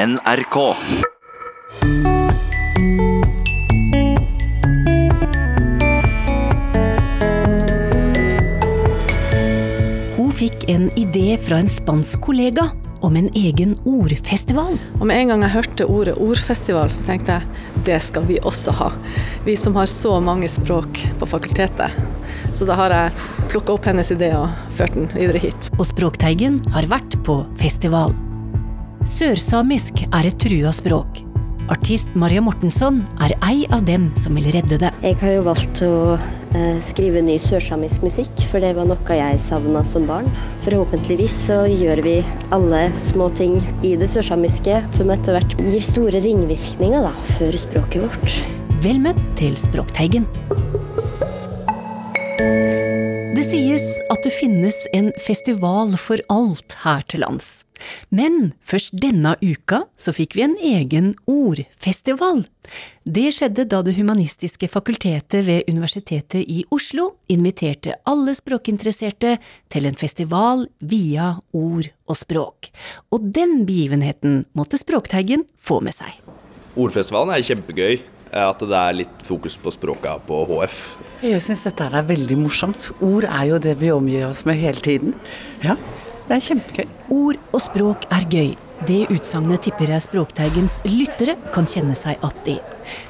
NRK. Hun fikk en idé fra en spansk kollega om en egen ordfestival. Og med en gang jeg hørte ordet ordfestival, så tenkte jeg det skal vi også ha. Vi som har så mange språk på fakultetet. Så da har jeg plukka opp hennes idé og ført den videre hit. Og Språkteigen har vært på festival. Sørsamisk er et trua språk. Artist Maria Mortensson er ei av dem som vil redde det. Jeg har jo valgt å eh, skrive ny sørsamisk musikk, for det var noe jeg savna som barn. Forhåpentligvis så gjør vi alle små ting i det sørsamiske som etter hvert gir store ringvirkninger da, for språket vårt. Vel møtt til Språkteigen. Sies at det finnes en festival for alt her til lands. Men først denne uka så fikk vi en egen ordfestival. Det skjedde da Det humanistiske fakultetet ved Universitetet i Oslo inviterte alle språkinteresserte til en festival via ord og språk. Og den begivenheten måtte Språkteigen få med seg. Ordfestivalen er kjempegøy. At det er litt fokus på språka på HF. Jeg syns dette er veldig morsomt. Ord er jo det vi omgir oss med hele tiden. Ja, det er kjempegøy. Ord og språk er gøy. Det utsagnet tipper jeg Språkteigens lyttere kan kjenne seg att i.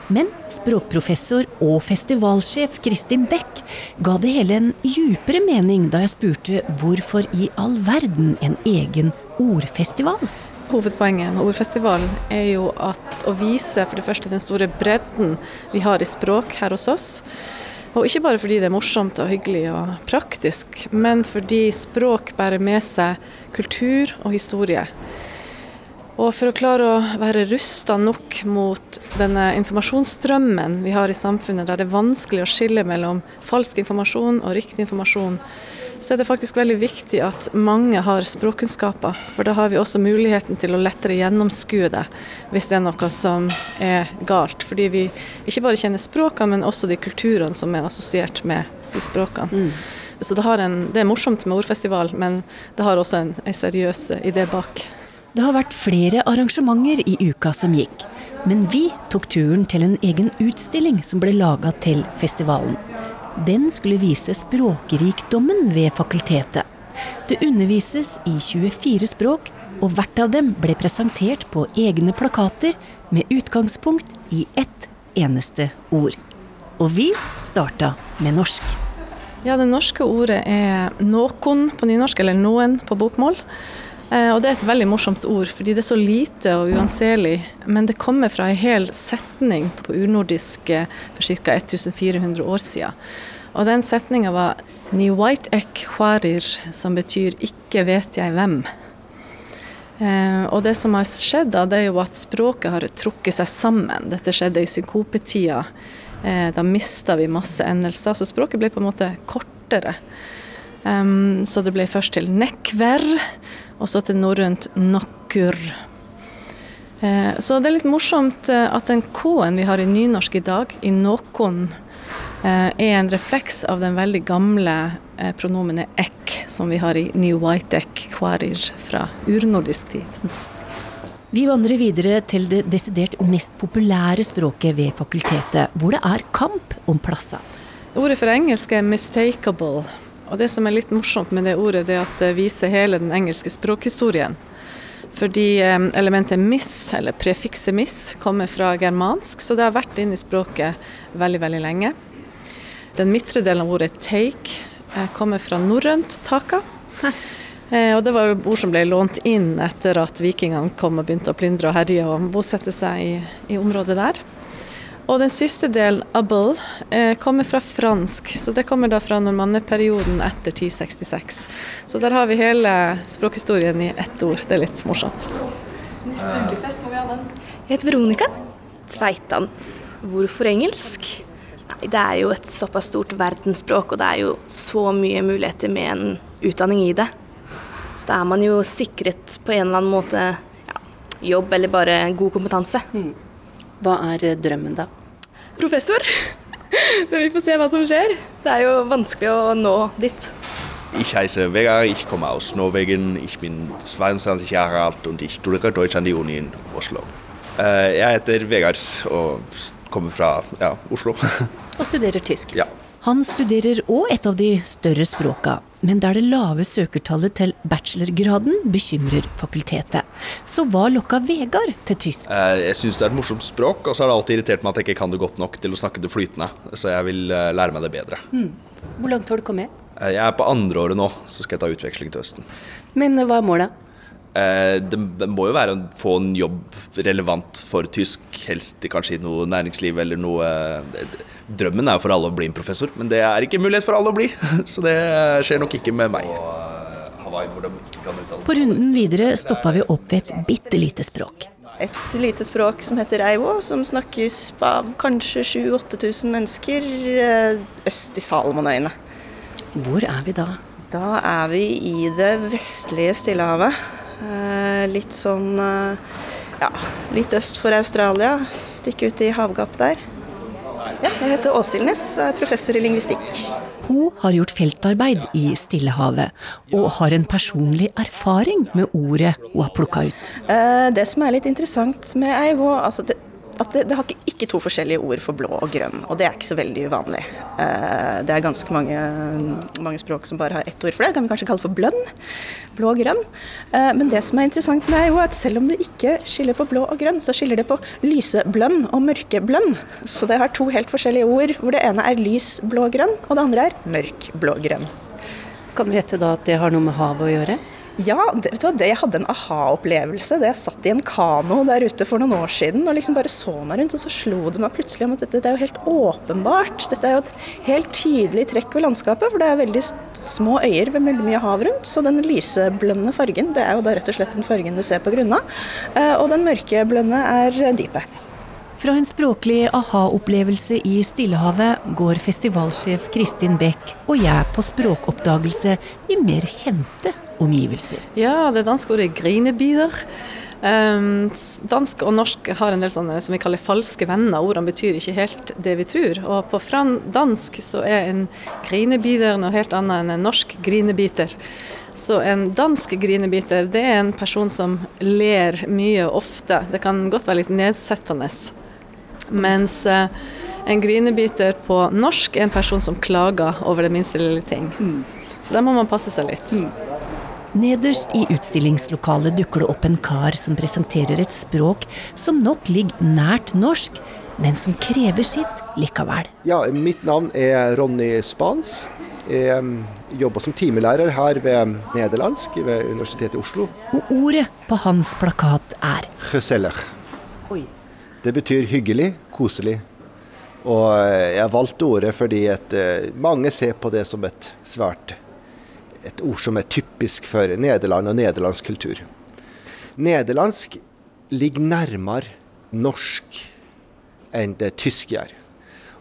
Men språkprofessor og festivalsjef Kristin Beck ga det hele en djupere mening da jeg spurte hvorfor i all verden en egen ordfestival? Hovedpoenget med ordfestivalen er jo at å vise for det første den store bredden vi har i språk her hos oss. Og ikke bare fordi det er morsomt og hyggelig og praktisk, men fordi språk bærer med seg kultur og historie. Og for å klare å være rusta nok mot denne informasjonsstrømmen vi har i samfunnet, der det er vanskelig å skille mellom falsk informasjon og riktig informasjon, så er det faktisk veldig viktig at mange har språkkunnskaper. For da har vi også muligheten til å lettere gjennomskue det hvis det er noe som er galt. Fordi vi ikke bare kjenner språkene, men også de kulturene som er assosiert med de språkene. Mm. Så det, en, det, er morsomt med ordfestival, men det har også en, en seriøs idé bak. Det har vært flere arrangementer i uka som gikk. Men vi tok turen til en egen utstilling som ble laga til festivalen. Den skulle vise språkrikdommen ved fakultetet. Det undervises i 24 språk, og hvert av dem ble presentert på egne plakater med utgangspunkt i ett eneste ord. Og vi starta med norsk. Ja, Det norske ordet er 'nåkon' på nynorsk, eller 'noen' på bokmål. Eh, og det er et veldig morsomt ord, fordi det er så lite og uanselig. Men det kommer fra en hel setning på urnordisk eh, for ca. 1400 år siden. Og den setninga var 'Ni white ek hwarir', som betyr 'ikke vet jeg hvem'. Eh, og det som har skjedd da, det er jo at språket har trukket seg sammen. Dette skjedde i synkopetida. Da mista vi masse endelser, så språket ble på en måte kortere. Så det ble først til nekver, og så til norrønt nokkur. Eh, så det er litt morsomt eh, at den K-en vi har i nynorsk i dag, i nokon, eh, er en refleks av den veldig gamle pronomenet ek, som vi har i new white ek kvarir fra urnordisk tid. Vi vandrer videre til det desidert mest populære språket ved fakultetet, hvor det er kamp om plasser. Ordet for engelsk er 'mistakable'. Og Det som er litt morsomt med det ordet, det er at det viser hele den engelske språkhistorien. Fordi elementet 'miss', eller prefikset 'miss', kommer fra germansk, så det har vært inne i språket veldig, veldig lenge. Den midtre delen av ordet 'take' eh, kommer fra norrønt 'taka'. Eh, og det var ord som ble lånt inn etter at vikingene kom og begynte å plyndre og herje og bosette seg i, i området der. Og den siste delen, 'able', eh, kommer fra fransk. Så det kommer da fra normanneperioden etter 1066. Så der har vi hele språkhistorien i ett ord. Det er litt morsomt. Neste ukefest må vi ha den. Jeg heter Veronica Tveitan. Hvorfor engelsk? Nei, det er jo et såpass stort verdensspråk, og det er jo så mye muligheter med en utdanning i det. Så da er man jo sikret på en eller annen måte ja, jobb eller bare god kompetanse. Mm. Hva er drømmen, da? Professor. Men vi får se hva som skjer. Det er jo vanskelig å nå dit. Ich heiße Vegard, ich komme aus Norwegen, ich bin 22 Jahre alt und ich studiere Deutsch an die Uni in Oslo. Eh, Jeg heter Vegard og kommer fra ja, Oslo. Og studerer tysk. Ja. Han studerer òg et av de større språka, men der det lave søkertallet til bachelorgraden bekymrer fakultetet. Så hva lokka Vegard til tysk? Eh, Jeg syns det er et morsomt språk, og så har det alltid irritert meg at jeg ikke kan det godt nok til å snakke det flytende. Så jeg vil eh, lære meg det bedre. Hvor langt har du kommet? Eh, Jeg er på andre året nå, så skal jeg ta utveksling til høsten. Men hva er målet? Eh, Det må jo være å få en jobb relevant for tysk, helst kanskje i noe næringsliv eller noe Drømmen er jo for alle å bli en professor, men det er ikke mulighet for alle å bli. Så det skjer nok ikke med meg. Uttale På runden videre stoppa vi opp ved et bitte lite språk. et lite språk som heter eiwo, som snakkes av kanskje 7000-8000 mennesker eh, øst i Salomonøyene. Hvor er vi da? Da er vi i det vestlige Stillehavet. Eh, Litt sånn eh, ja, litt øst for Australia. Stykke ut i havgap der. Ja, jeg heter Åshild Næss og er professor i lingvistikk. Hun har gjort feltarbeid i Stillehavet, og har en personlig erfaring med ordet hun har plukka ut. Eh, Det som er litt interessant med eivo, altså det, at det, det har ikke, ikke to forskjellige ord for blå og grønn, og det er ikke så veldig uvanlig. Eh, Det er ganske mange, mange språk som bare har ett ord for det, det kan vi kanskje kalle for blønn. Blå og grønn. Eh, Men det som er interessant med er at selv om det ikke skiller på blå og grønn, så skiller det på lyseblønn og mørkeblønn. Så det har to helt forskjellige ord, hvor det ene er lys blå-grønn, og det andre er mørk blå-grønn. Kan vi gjette da at det har noe med havet å gjøre? Ja, det, vet du hva, det, jeg hadde en aha-opplevelse da jeg satt i en kano der ute for noen år siden og liksom bare så meg rundt, og så slo det meg plutselig om at dette, dette er jo helt åpenbart. Dette er jo et helt tydelig trekk ved landskapet, for det er veldig små øyer ved veldig mye hav rundt. Så den lyseblønne fargen, det er jo da rett og slett den fargen du ser på grunna. Eh, Og den mørkeblønne er dypet. Fra en språklig aha-opplevelse i Stillehavet går festivalsjef Kristin Beck og jeg på språkoppdagelse i mer kjente omgivelser. Ja, det danske ordet grinebider. Um, dansk og norsk har en del sånne som vi kaller falske venner. Ordene betyr ikke helt det vi tror. Og på dansk så er en grinebider noe helt annet enn en norsk grinebiter. Så en dansk grinebiter, det er en person som ler mye og ofte. Det kan godt være litt nedsettende. Mens uh, en grinebiter på norsk er en person som klager over det minste lille ting. Så der må man passe seg litt. Nederst i utstillingslokalet dukker det opp en kar som presenterer et språk som nok ligger nært norsk, men som krever sitt likevel. Ja, mitt navn er Ronny Spans. Jeg jobber som timelærer her ved nederlandsk ved Universitetet i Oslo. Og ordet på hans plakat er Geseller. Det betyr hyggelig, koselig. Og eh, jeg valgte ordet fordi eh, mange ser på det som et svært et ord som er typisk for Nederland og nederlandsk kultur. Nederlandsk ligger nærmere norsk enn det tysk gjør.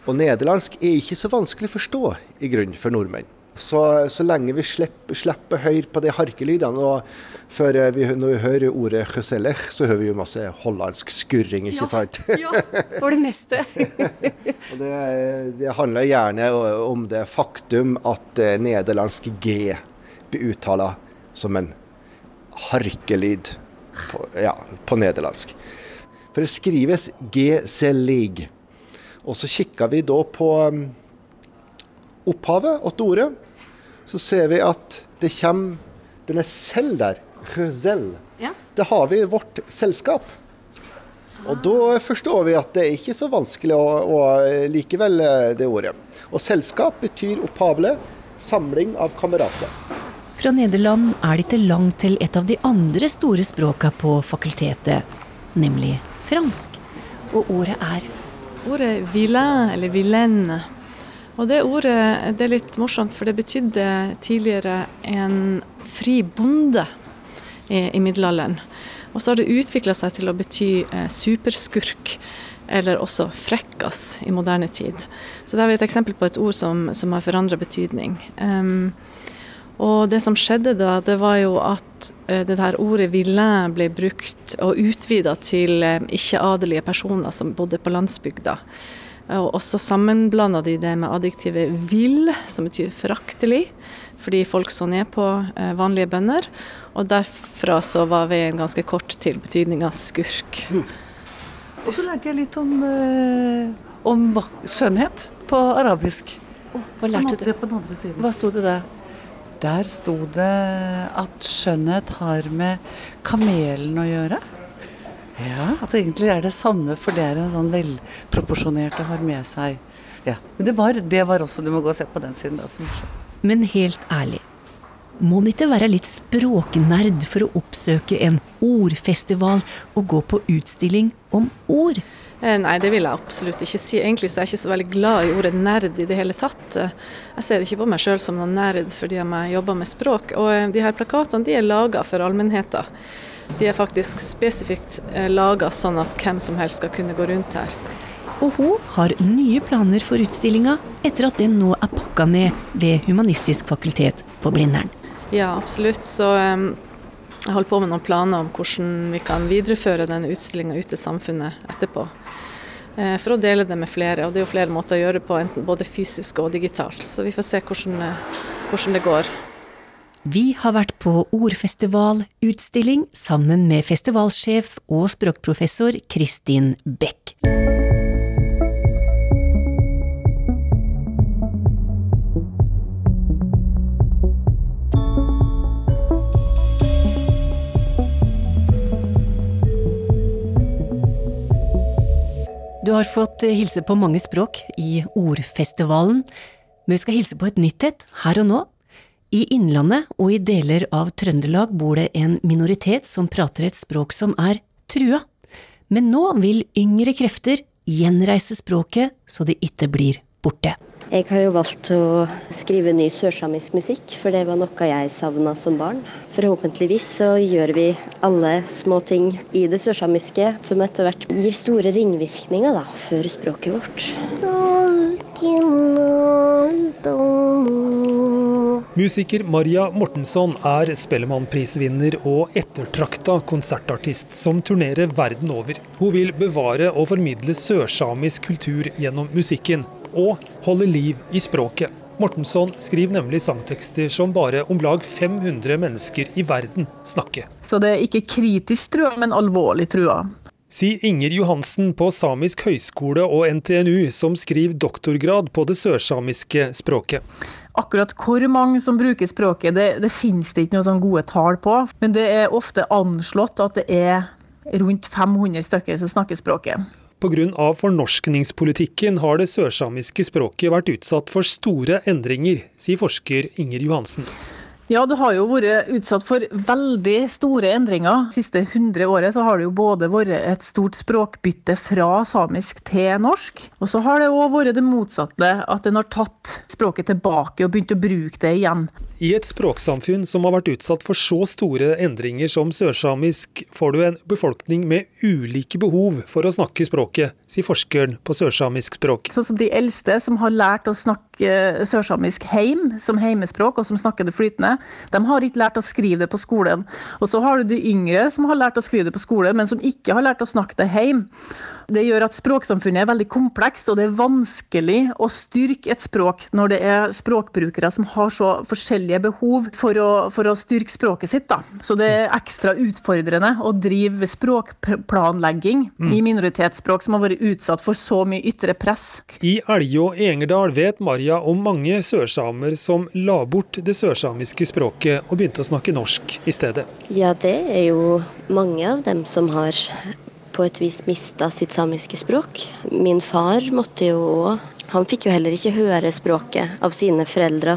Og nederlandsk er ikke så vanskelig å forstå i grunnen for nordmenn. Så, så lenge vi slipper, slipper høre på de harkelydene, og før vi, når vi hører ordet 'gezellig', så hører vi jo masse hollandsk skurring, ikke sant? ja, for det meste. Det, det handler gjerne om det faktum at eh, nederlandsk G blir uttala som en harkelyd på, ja, på nederlandsk. For det skrives G-selig. Og så kikker vi da på um, opphavet til ordet. Så ser vi at det kommer denne selv der. Gezel. Det har vi i vårt selskap. Og da forstår vi at det er ikke så vanskelig å, å likevel eh, det ordet. Og selskap betyr opphavlig samling av kamerater. Fra Nederland er det ikke langt til et av de andre store språka på fakultetet, nemlig fransk. Og ordet er Ordet vilain, eller vilaine. Og det ordet det er litt morsomt, for det betydde tidligere en fri bonde i, i middelalderen. Og så har det utvikla seg til å bety eh, superskurk, eller også frekkas i moderne tid. Så det er et eksempel på et ord som, som har forandra betydning. Em, og det som skjedde da, det var jo at eh, det her ordet villain ble brukt og utvida til eh, ikke-adelige personer som bodde på landsbygda. Og så sammenblanda de det med adjektivet vill, som betyr foraktelig. fordi folk så ned på eh, vanlige bønder. Og derfra så var veien ganske kort til betydninga skurk. Og så lærte jeg litt om, om skjønnhet på arabisk. Hva lærte du? Det på den andre siden. Hva sto det der? Der sto det at skjønnhet har med kamelen å gjøre. Ja, At det egentlig er det samme, for det er en sånn velproporsjonert og har med seg Ja. Men det var, det var også Du må gå og se på den siden. Er morsomt. Men helt ærlig, må en ikke være litt språknerd for å oppsøke en ordfestival og gå på utstilling om ord? Eh, Nei, det vil jeg absolutt ikke si. Egentlig så er jeg ikke så veldig glad i ordet nerd i det hele tatt. Eh, Jeg ser ikke på meg sjøl som noen nerd fordi jeg jobber med språk. Og eh, de her plakatene de er laga for allmennheten. De er faktisk spesifikt laga sånn at hvem som helst skal kunne gå rundt her. Og hun har nye planer for utstillinga etter at den nå er pakka ned ved Humanistisk fakultet på Blindern. Ja, absolutt. Så jeg holder på med noen planer om hvordan vi kan videreføre denne utstillinga ut til samfunnet etterpå. Eh, For å dele det med flere, og det er jo flere måter å gjøre det på, enten både fysisk og digitalt. Så vi får se hvordan, eh, hvordan det går. Vi har vært på ordfestivalutstilling sammen med festivalsjef og språkprofessor Kristin Beck. Du har fått hilse på mange språk i Ordfestivalen, men vi skal hilse på et nytt et her og nå. I Innlandet og i deler av Trøndelag bor det en minoritet som prater et språk som er trua. Men nå vil yngre krefter gjenreise språket så det ikke blir borte. Jeg har jo valgt å skrive ny sørsamisk musikk, for det var noe jeg savna som barn. Forhåpentligvis så gjør vi alle små ting i det sørsamiske som etter hvert gir store ringvirkninger da, for språket vårt. Musiker Maria Mortensson er Spellemannprisvinner og ettertrakta konsertartist som turnerer verden over. Hun vil bevare og formidle sørsamisk kultur gjennom musikken, og holde liv i språket. Mortensson skriver nemlig sangtekster som bare om lag 500 mennesker i verden snakker. Så det er ikke kritisk trua, men alvorlig trua. Sier Inger Johansen på Samisk høgskole og NTNU, som skriver doktorgrad på det sørsamiske språket. Akkurat hvor mange som bruker språket, det, det finnes det ikke noen sånn gode tall på. Men det er ofte anslått at det er rundt 500 stykker som snakker språket. Pga. fornorskningspolitikken har det sørsamiske språket vært utsatt for store endringer, sier forsker Inger Johansen. Ja, det har jo vært utsatt for veldig store endringer. De siste 100 året så har det jo både vært et stort språkbytte fra samisk til norsk, og så har det òg vært det motsatte, at en har tatt språket tilbake og begynt å bruke det igjen. I et språksamfunn som har vært utsatt for så store endringer som sørsamisk, får du en befolkning med ulike behov for å snakke språket, sier forskeren på sørsamisk språk. Sånn som de eldste som har lært å snakke sørsamisk heim som heimespråk, og som snakker det flytende, de har ikke lært å skrive det på skolen. Og så har du de yngre som har lært å skrive det på skolen, men som ikke har lært å snakke det heim. Det gjør at språksamfunnet er veldig komplekst, og det er vanskelig å styrke et språk når det er språkbrukere som har så forskjellige behov for å, for å styrke språket sitt. Da. Så det er ekstra utfordrende å drive språkplanlegging Mm. i minoritetsspråk som har vært utsatt for så mye ytre press. I Elgå Engerdal vet Maria om mange sørsamer som la bort det sørsamiske språket og begynte å snakke norsk i stedet. Ja, det er jo mange av dem som har på et vis mista sitt samiske språk. Min far måtte jo òg Han fikk jo heller ikke høre språket av sine foreldre.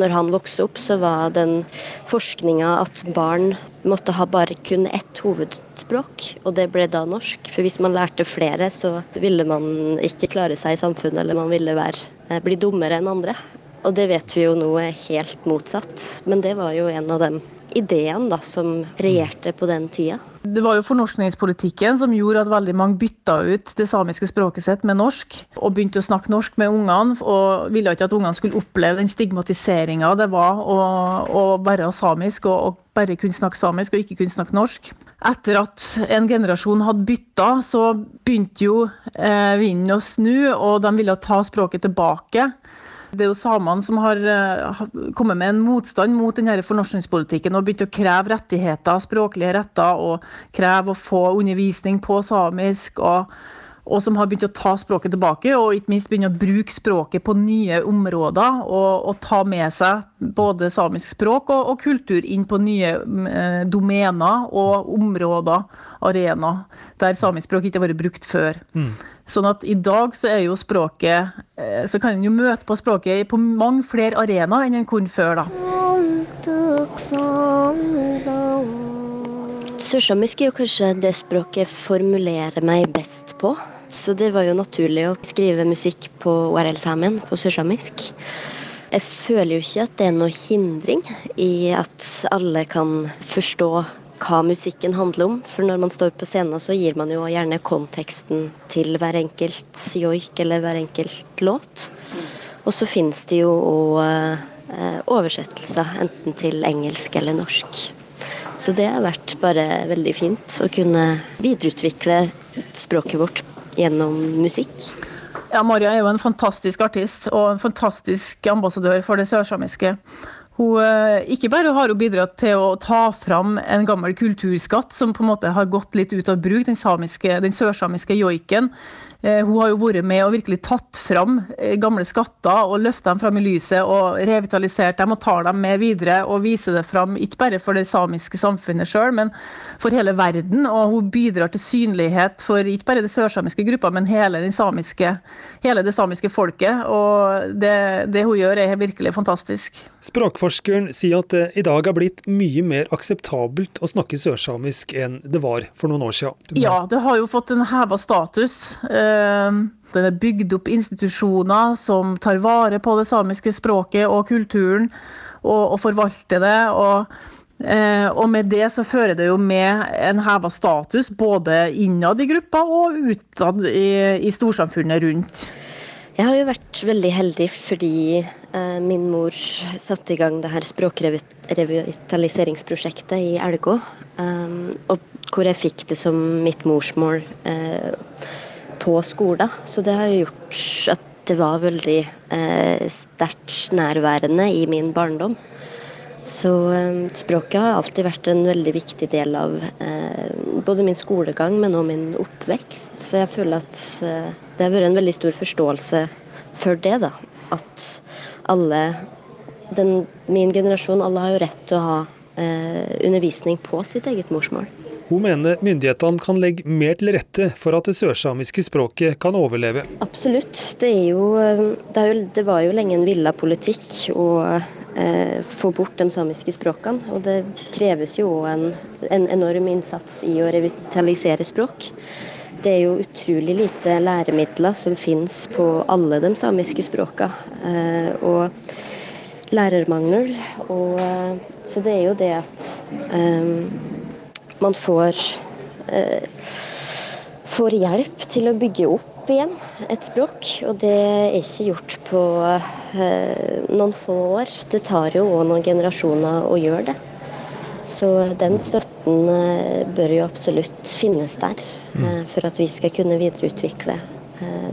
Når han vokste opp, så var den forskninga at barn måtte ha bare kun ett hovedspråk, og det ble da norsk. For hvis man lærte flere, så ville man ikke klare seg i samfunnet, eller man ville være, eh, bli dummere enn andre. Og det vet vi jo nå er helt motsatt. Men det var jo en av de ideene da, som regjerte på den tida. Det var jo fornorskningspolitikken som gjorde at veldig mange bytta ut det samiske språket sitt med norsk, og begynte å snakke norsk med ungene, og ville ikke at ungene skulle oppleve den stigmatiseringa det var å, å være samisk og, og bare kunne snakke samisk og ikke kunne snakke norsk. Etter at en generasjon hadde bytta, så begynte jo eh, vinden å snu, og de ville ta språket tilbake. Det er jo samene som har uh, kommet med en motstand mot denne fornorskningspolitikken og begynt å kreve rettigheter, språklige retter, og kreve å få undervisning på samisk. og og som har begynt å ta språket tilbake, og ikke minst begynne å bruke språket på nye områder. Og, og ta med seg både samisk språk og, og kultur inn på nye eh, domener og områder, arenaer, der samisk språk ikke har vært brukt før. Mm. Sånn at i dag så er jo språket eh, Så kan en jo møte på språket på mange flere arenaer enn en kunne før, da. Sørsamisk er jo kanskje det språket jeg formulerer meg best på. Så det var jo naturlig å skrive musikk på ORL-samen, på sørsamisk. Jeg føler jo ikke at det er noe hindring i at alle kan forstå hva musikken handler om. For når man står på scenen, så gir man jo gjerne konteksten til hver enkelt joik eller hver enkelt låt. Og så finnes det jo òg eh, oversettelser, enten til engelsk eller norsk. Så det har vært bare veldig fint å kunne videreutvikle språket vårt gjennom musikk. Ja, Maria er jo en fantastisk artist og en fantastisk ambassadør for det sørsamiske. Hun, eh, ikke bare har hun bidratt til å ta fram en gammel kulturskatt som på en måte har gått litt ut av bruk, den, den sørsamiske joiken. Eh, hun har jo vært med og virkelig tatt fram eh, gamle skatter og løfta dem fram i lyset og revitalisert dem og tar dem med videre og viser det fram, ikke bare for det samiske samfunnet sjøl, men for hele verden. Og hun bidrar til synlighet for ikke bare det sørsamiske gruppa, men hele, samiske, hele det samiske folket. Og det, det hun gjør er virkelig fantastisk. Språkforskeren sier at det i dag har blitt mye mer akseptabelt å snakke sørsamisk enn det var for noen år siden. Ja, det har jo fått en heva status. Eh, det er bygd opp institusjoner som tar vare på det samiske språket og kulturen, og, og forvalter det. og Eh, og med det så fører det jo med en heva status både innad i gruppa og utad i, i storsamfunnet rundt. Jeg har jo vært veldig heldig fordi eh, min mor satte i gang det her språkrevitaliseringsprosjektet i Elgå. Eh, og hvor jeg fikk det som mitt morsmål eh, på skolen. Så det har gjort at det var veldig eh, sterkt nærværende i min barndom. Så eh, språket har alltid vært en veldig viktig del av eh, både min skolegang, men også min oppvekst. Så jeg føler at eh, det har vært en veldig stor forståelse for det. da. At alle, den, min generasjon, alle har jo rett til å ha eh, undervisning på sitt eget morsmål. Hun mener myndighetene kan legge mer til rette for at det sørsamiske språket kan overleve. Absolutt. Det, det, jo, det var jo lenge en villa politikk å eh, få bort de samiske språkene. Og det kreves jo en, en enorm innsats i å revitalisere språk. Det er jo utrolig lite læremidler som finnes på alle de samiske språkene. Eh, og lærermangel. Og, eh, så det er jo det at eh, man får, eh, får hjelp til å bygge opp igjen et språk. Og det er ikke gjort på eh, noen få år. Det tar jo òg noen generasjoner å gjøre det. Så den støtten eh, bør jo absolutt finnes der mm. eh, for at vi skal kunne videreutvikle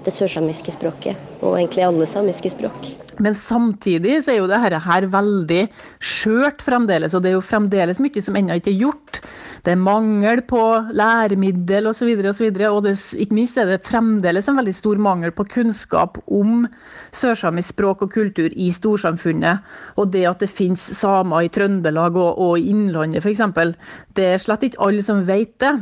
det sørsamiske språket, og egentlig alle samiske språk. Men samtidig så er jo dette her veldig skjørt fremdeles, og det er jo fremdeles mye som ennå ikke er gjort. Det er mangel på læremiddel osv., og, så videre, og, og det, ikke minst er det fremdeles en veldig stor mangel på kunnskap om sørsamisk språk og kultur i storsamfunnet. Og det at det finnes samer i Trøndelag og, og i Innlandet f.eks., det er slett ikke alle som vet det.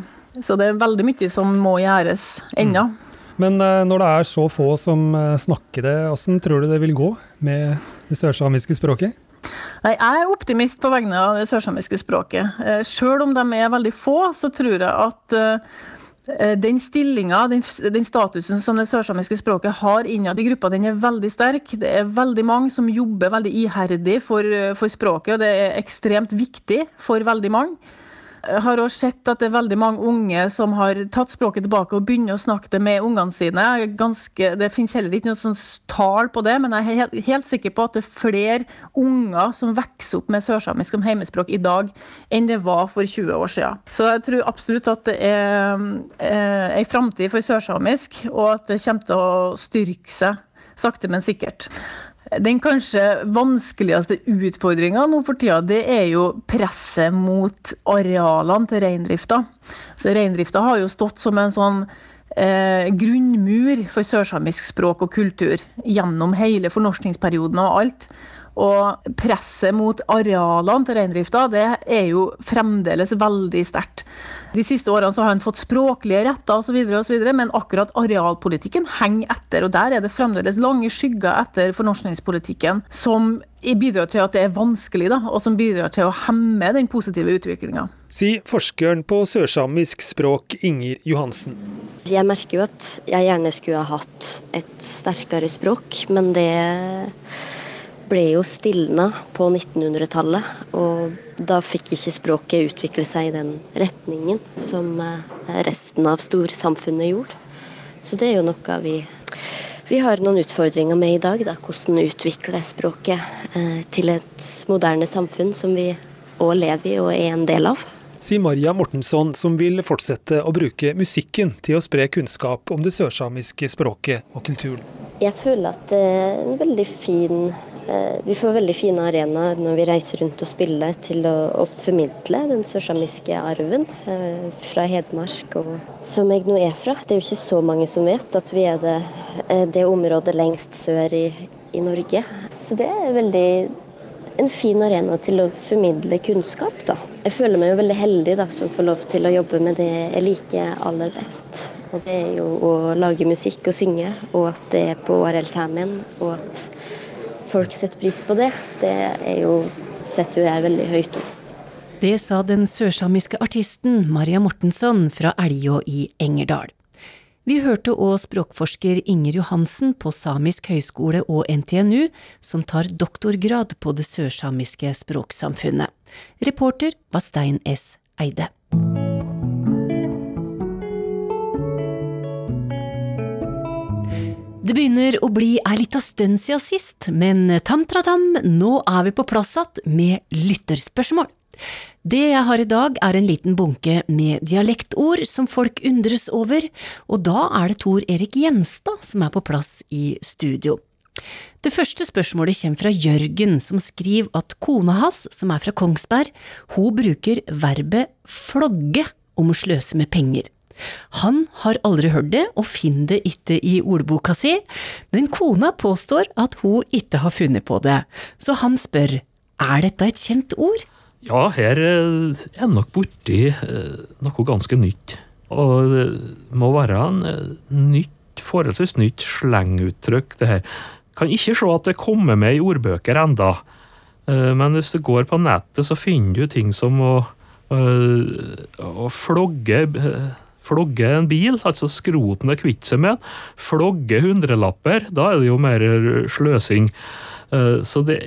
Så det er veldig mye som må gjøres ennå. Mm. Men eh, når det er så få som eh, snakker det, hvordan tror du det vil gå med det sørsamiske språket? Nei, Jeg er optimist på vegne av det sørsamiske språket. Sjøl selv om de er veldig få, så tror jeg at den stillinga, den, den, statusen som det sørsamiske språket har innad i gruppa, den er veldig sterk. Det er veldig mange som jobber veldig iherdig for, for språket, og det er ekstremt viktig for veldig mange. Har også sett at det er veldig mange unge som har tatt språket tilbake og begynner å snakke det med ungene sine. Ganske, det finnes heller ikke noe sånn tall på det, men jeg er helt, helt, sikker på at det er flere unger som vokser opp med sørsamisk som heimespråk i dag, enn det var for 20 år siden. Så jeg tror absolutt at det er eh, ei framtid for sørsamisk, og at det kommer til å styrke seg sakte, men sikkert. Den kanskje vanskeligste utfordringa nå for tida, det er jo presset mot arealene til reindrifta. Så Reindrifta har jo stått som en sånn eh, grunnmur for sørsamisk språk og kultur gjennom hele fornorskningsperioden og alt. Og presset mot arealene til reindrifta det er jo fremdeles veldig sterkt. De siste årene så har han fått språklige retter osv., men akkurat arealpolitikken henger etter. og Der er det fremdeles lange skygger etter fornorskningspolitikken, som bidrar til at det er vanskelig, da, og som bidrar til å hemme den positive utviklinga. Sier forskeren på sørsamisk språk Inger Johansen. Jeg merker jo at jeg gjerne skulle ha hatt et sterkere språk, men det ble jo stilna på 1900-tallet. Og da fikk ikke språket utvikle seg i den retningen som eh, resten av storsamfunnet gjorde. Så det er jo noe vi, vi har noen utfordringer med i dag. Da. Hvordan utvikle språket eh, til et moderne samfunn som vi òg lever i og er en del av. Sier Maria Mortensson, som vil fortsette å bruke musikken til å spre kunnskap om det sørsamiske språket og kulturen. Jeg føler at det er en veldig fin vi får veldig fine arenaer når vi reiser rundt og spiller til å, å formidle den sørsamiske arven eh, fra Hedmark, og, som jeg nå er fra. Det er jo ikke så mange som vet at vi er det, eh, det området lengst sør i, i, Norge. Så det er veldig en fin arena til å formidle kunnskap, da. Jeg føler meg jo veldig heldig da, som får lov til å jobbe med det jeg liker aller best. Og det er jo å lage musikk og synge, og at det er på ORL Samen, og at folk setter pris på det, det er jo, setter jo jeg veldig høyt opp. Det sa den sørsamiske artisten Maria Mortensson fra Elgå i Engerdal. Vi hørte òg språkforsker Inger Johansen på Samisk høgskole og NTNU, som tar doktorgrad på det sørsamiske språksamfunnet. Reporter var Stein S. Eide. Det begynner å bli ei lita stund siden sist, men tam-tra-tam, nå er vi på plass att med lytterspørsmål. Det jeg har i dag er en liten bunke med dialektord som folk undres over, og da er det Tor Erik Gjenstad som er på plass i studio. Det første spørsmålet kommer fra Jørgen, som skriver at kona hans, som er fra Kongsberg, hun bruker verbet flogge om å sløse med penger. Han har aldri hørt det, og finner det ikke i ordboka si, men kona påstår at hun ikke har funnet på det, så han spør er dette et kjent ord? Ja, her er jeg nok borti eh, noe ganske nytt. Og det må være en eh, nytt, forholdsvis nytt slenguttrykk, det her. Kan ikke se at det kommer med i ordbøker enda. Eh, men hvis du går på nettet, så finner du ting som å, å flogge Flogge en bil, altså skroten er kvitt seg med Flogge hundrelapper, da er det jo mer sløsing. Eh, så det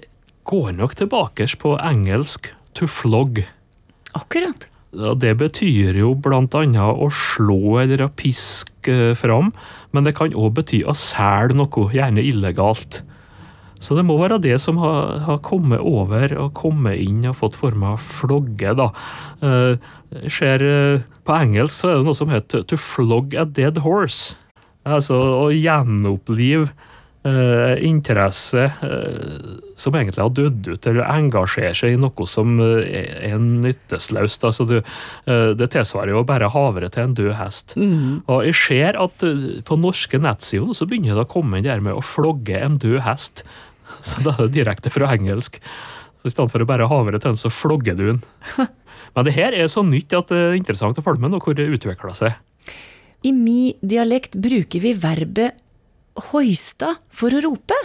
går nok tilbake på engelsk to flog. Akkurat. Det betyr jo blant annet å slå eller å piske fram, men det kan òg bety å selge noe, gjerne illegalt. Så det må være det som har, har kommet over og kommet inn og fått forma flogge, da. Eh, ser, uh, på engelsk så er det noe som heter 'to flog a dead horse'. Altså å gjenopplive eh, interesse som egentlig har dødd ut, eller engasjere seg i noe som er nyttesløst. Altså, det, det tilsvarer jo bare havre til en død hest. Mm. Og jeg ser at på norske nettsider så begynner det å komme inn der med å flogge en død hest. Så da er det direkte fra engelsk. Så I stedet for å bare havre til den, så flogger du den. Men det her er så nytt at det er interessant å følge med hvor det utvikler seg. I mi dialekt bruker vi verbet hoista for å rope.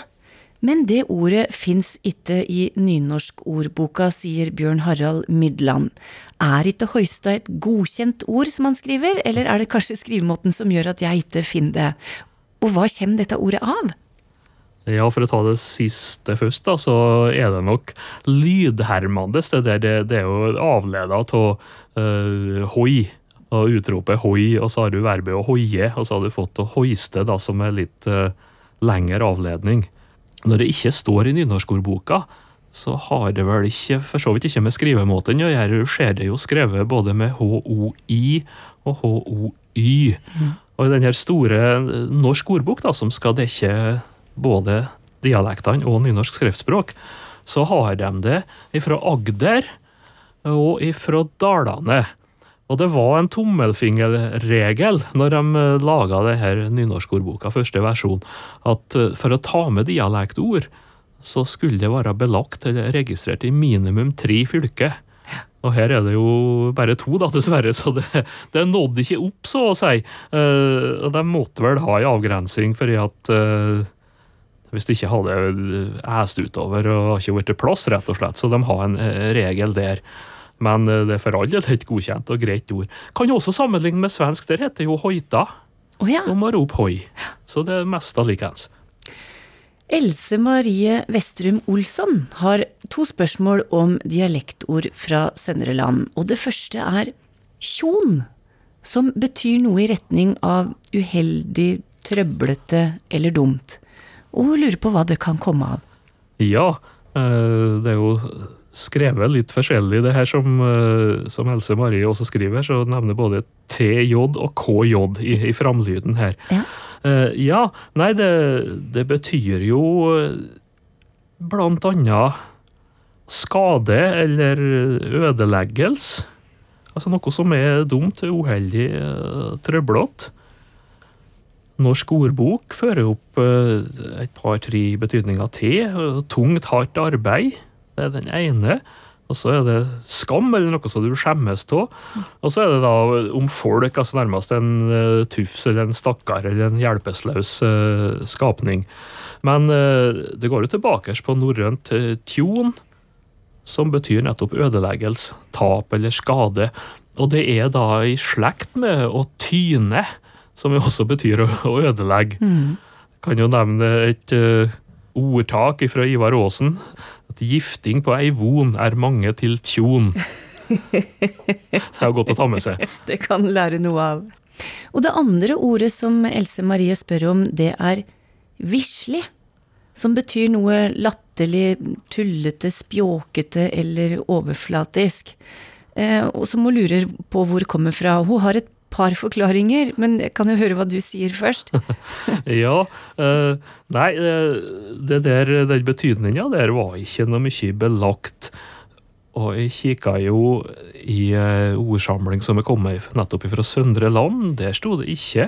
Men det ordet fins ikke i nynorskordboka, sier Bjørn Harald Midland. Er ikke hoista et godkjent ord, som han skriver, eller er det kanskje skrivemåten som gjør at jeg ikke finner det? Og hva kommer dette ordet av? Ja, For å ta det siste først, da, så er det nok lydhermende. Det, der, det, er jo avleda av uh, hoi. Og utropet hoi, og så har du verbet å hoie, og så har du fått å hoiste, da, som er litt uh, lengre avledning. Når det ikke står i nynorskordboka, så har det vel ikke, for så vidt ikke med skrivemåten å gjøre. Du ser det jo skrevet både med HOI og HOY. Mm. Og i denne store norsk ordbok, da, som skal dekke både dialektene og nynorsk skriftspråk, så har de det ifra Agder og ifra Dalane. Og det var en tommelfingerregel når de eh, laga det her nynorskordboka, første versjon, at eh, for å ta med dialektord, så skulle det være belagt eller registrert i minimum tre fylker. Og her er det jo bare to, da, dessverre, så det, det nådde ikke opp, så å si. Uh, og de måtte vel ha ei avgrensing, fordi at hvis det ikke hadde æst utover og ikke blitt plass, rett og slett. Så de har en uh, regel der. Men det er for all del et godkjent og greit ord. Kan jo også sammenligne med svensk, der heter jo hoita. Oh, ja. Og må rope hoi. Så det er mest av likens. Else Marie Vestrum Olsson har to spørsmål om dialektord fra Søndre Land. Og det første er tjon, som betyr noe i retning av uheldig, trøblete eller dumt. Og lurer på hva det kan komme av. Ja, det er jo skrevet litt forskjellig, det her som, som Else Marie også skriver. Så nevner både TJ og KJ i, i framlyden her. Ja. Uh, ja, nei, det, det, betyr jo blant annet skade eller ødeleggelse. Altså noe som er dumt, uheldig, uh, trøblete. Norsk ordbok fører opp uh, et par-tre betydninger til. Tungt, hardt arbeid. Det er den ene. Og så er det skam, eller noe som du skjemmes av. Og så er det da om folk, altså nærmest en uh, tufs eller en stakkar eller en hjelpeløs uh, skapning. Men det går jo tilbake på norrønt tjon, som betyr nettopp ødeleggelse, tap eller skade. Og det er da i slekt med å tyne, som jo også betyr å, å ødelegge. Mm. Kan jo nevne et ordtak fra Ivar Aasen at gifting på ei von er mange til tjon. Det er godt å ta med seg. Det kan lære noe av. Og det andre ordet som Else Marie spør om, det er vislig. Som betyr noe latterlig, tullete, spjåkete eller overflatisk. Eh, og som hun lurer på hvor kommer fra. Hun har et par forklaringer, men jeg kan jo høre hva du sier først. ja. Uh, nei, det der, den betydninga der var ikke noe mye belagt. Og jeg kikka jo i uh, ordsamling som er kommet nettopp fra Søndre Land. Der sto det ikke.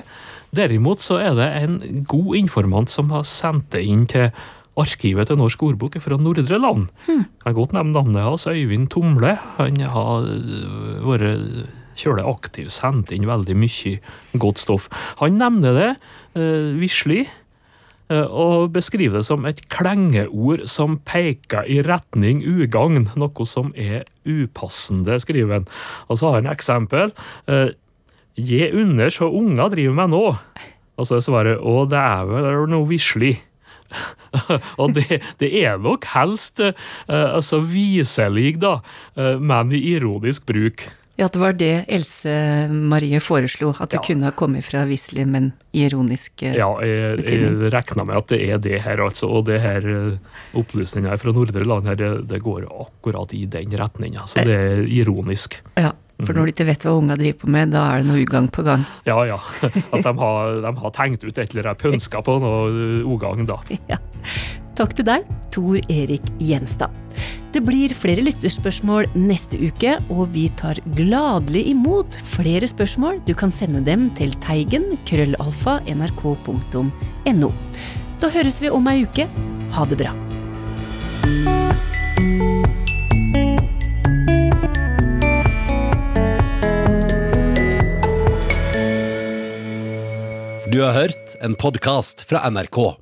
Derimot så er det en god informant som har sendt det inn til arkivet til Norsk ordbok fra Nordre Land. Hmm. Jeg kan godt nevne navnet hans, Øyvind Tomle. Han har vært kjølig aktiv, sendte inn veldig mye godt stoff. Han nevner det uh, vislig, uh, og beskriver det som et klengeord som peker i retning ugagn, noe som er upassende, skriver han. Og så har han eksempel. Uh, Gi under så unga driver med nå. Og så er svaret å, det er vel noe vislig. og det, det, er nok helst uh, altså viselig, da, uh, men i ironisk bruk. Ja, det var det Else Marie foreslo, at det ja. kunne ha kommet fra Wisli, men i ironisk betydning. Ja, jeg, jeg regner med at det er det her, altså. Og det her opplysninga fra Nordre Land her, det, det, går akkurat i den retninga. Så det er ironisk. Ja. For når de ikke vet hva unga driver på med, da er det noe ugagn på gang. Ja, ja. At de har, de har tenkt ut et eller annet pønska på noe ugagn, da. Ja. Takk til deg, Tor Erik Gjenstad. Det blir flere lytterspørsmål neste uke, og vi tar gladelig imot flere spørsmål. Du kan sende dem til teigen krøllalfa nrk.no. Da høres vi om ei uke. Ha det bra. Du har hørt en podkast fra NRK.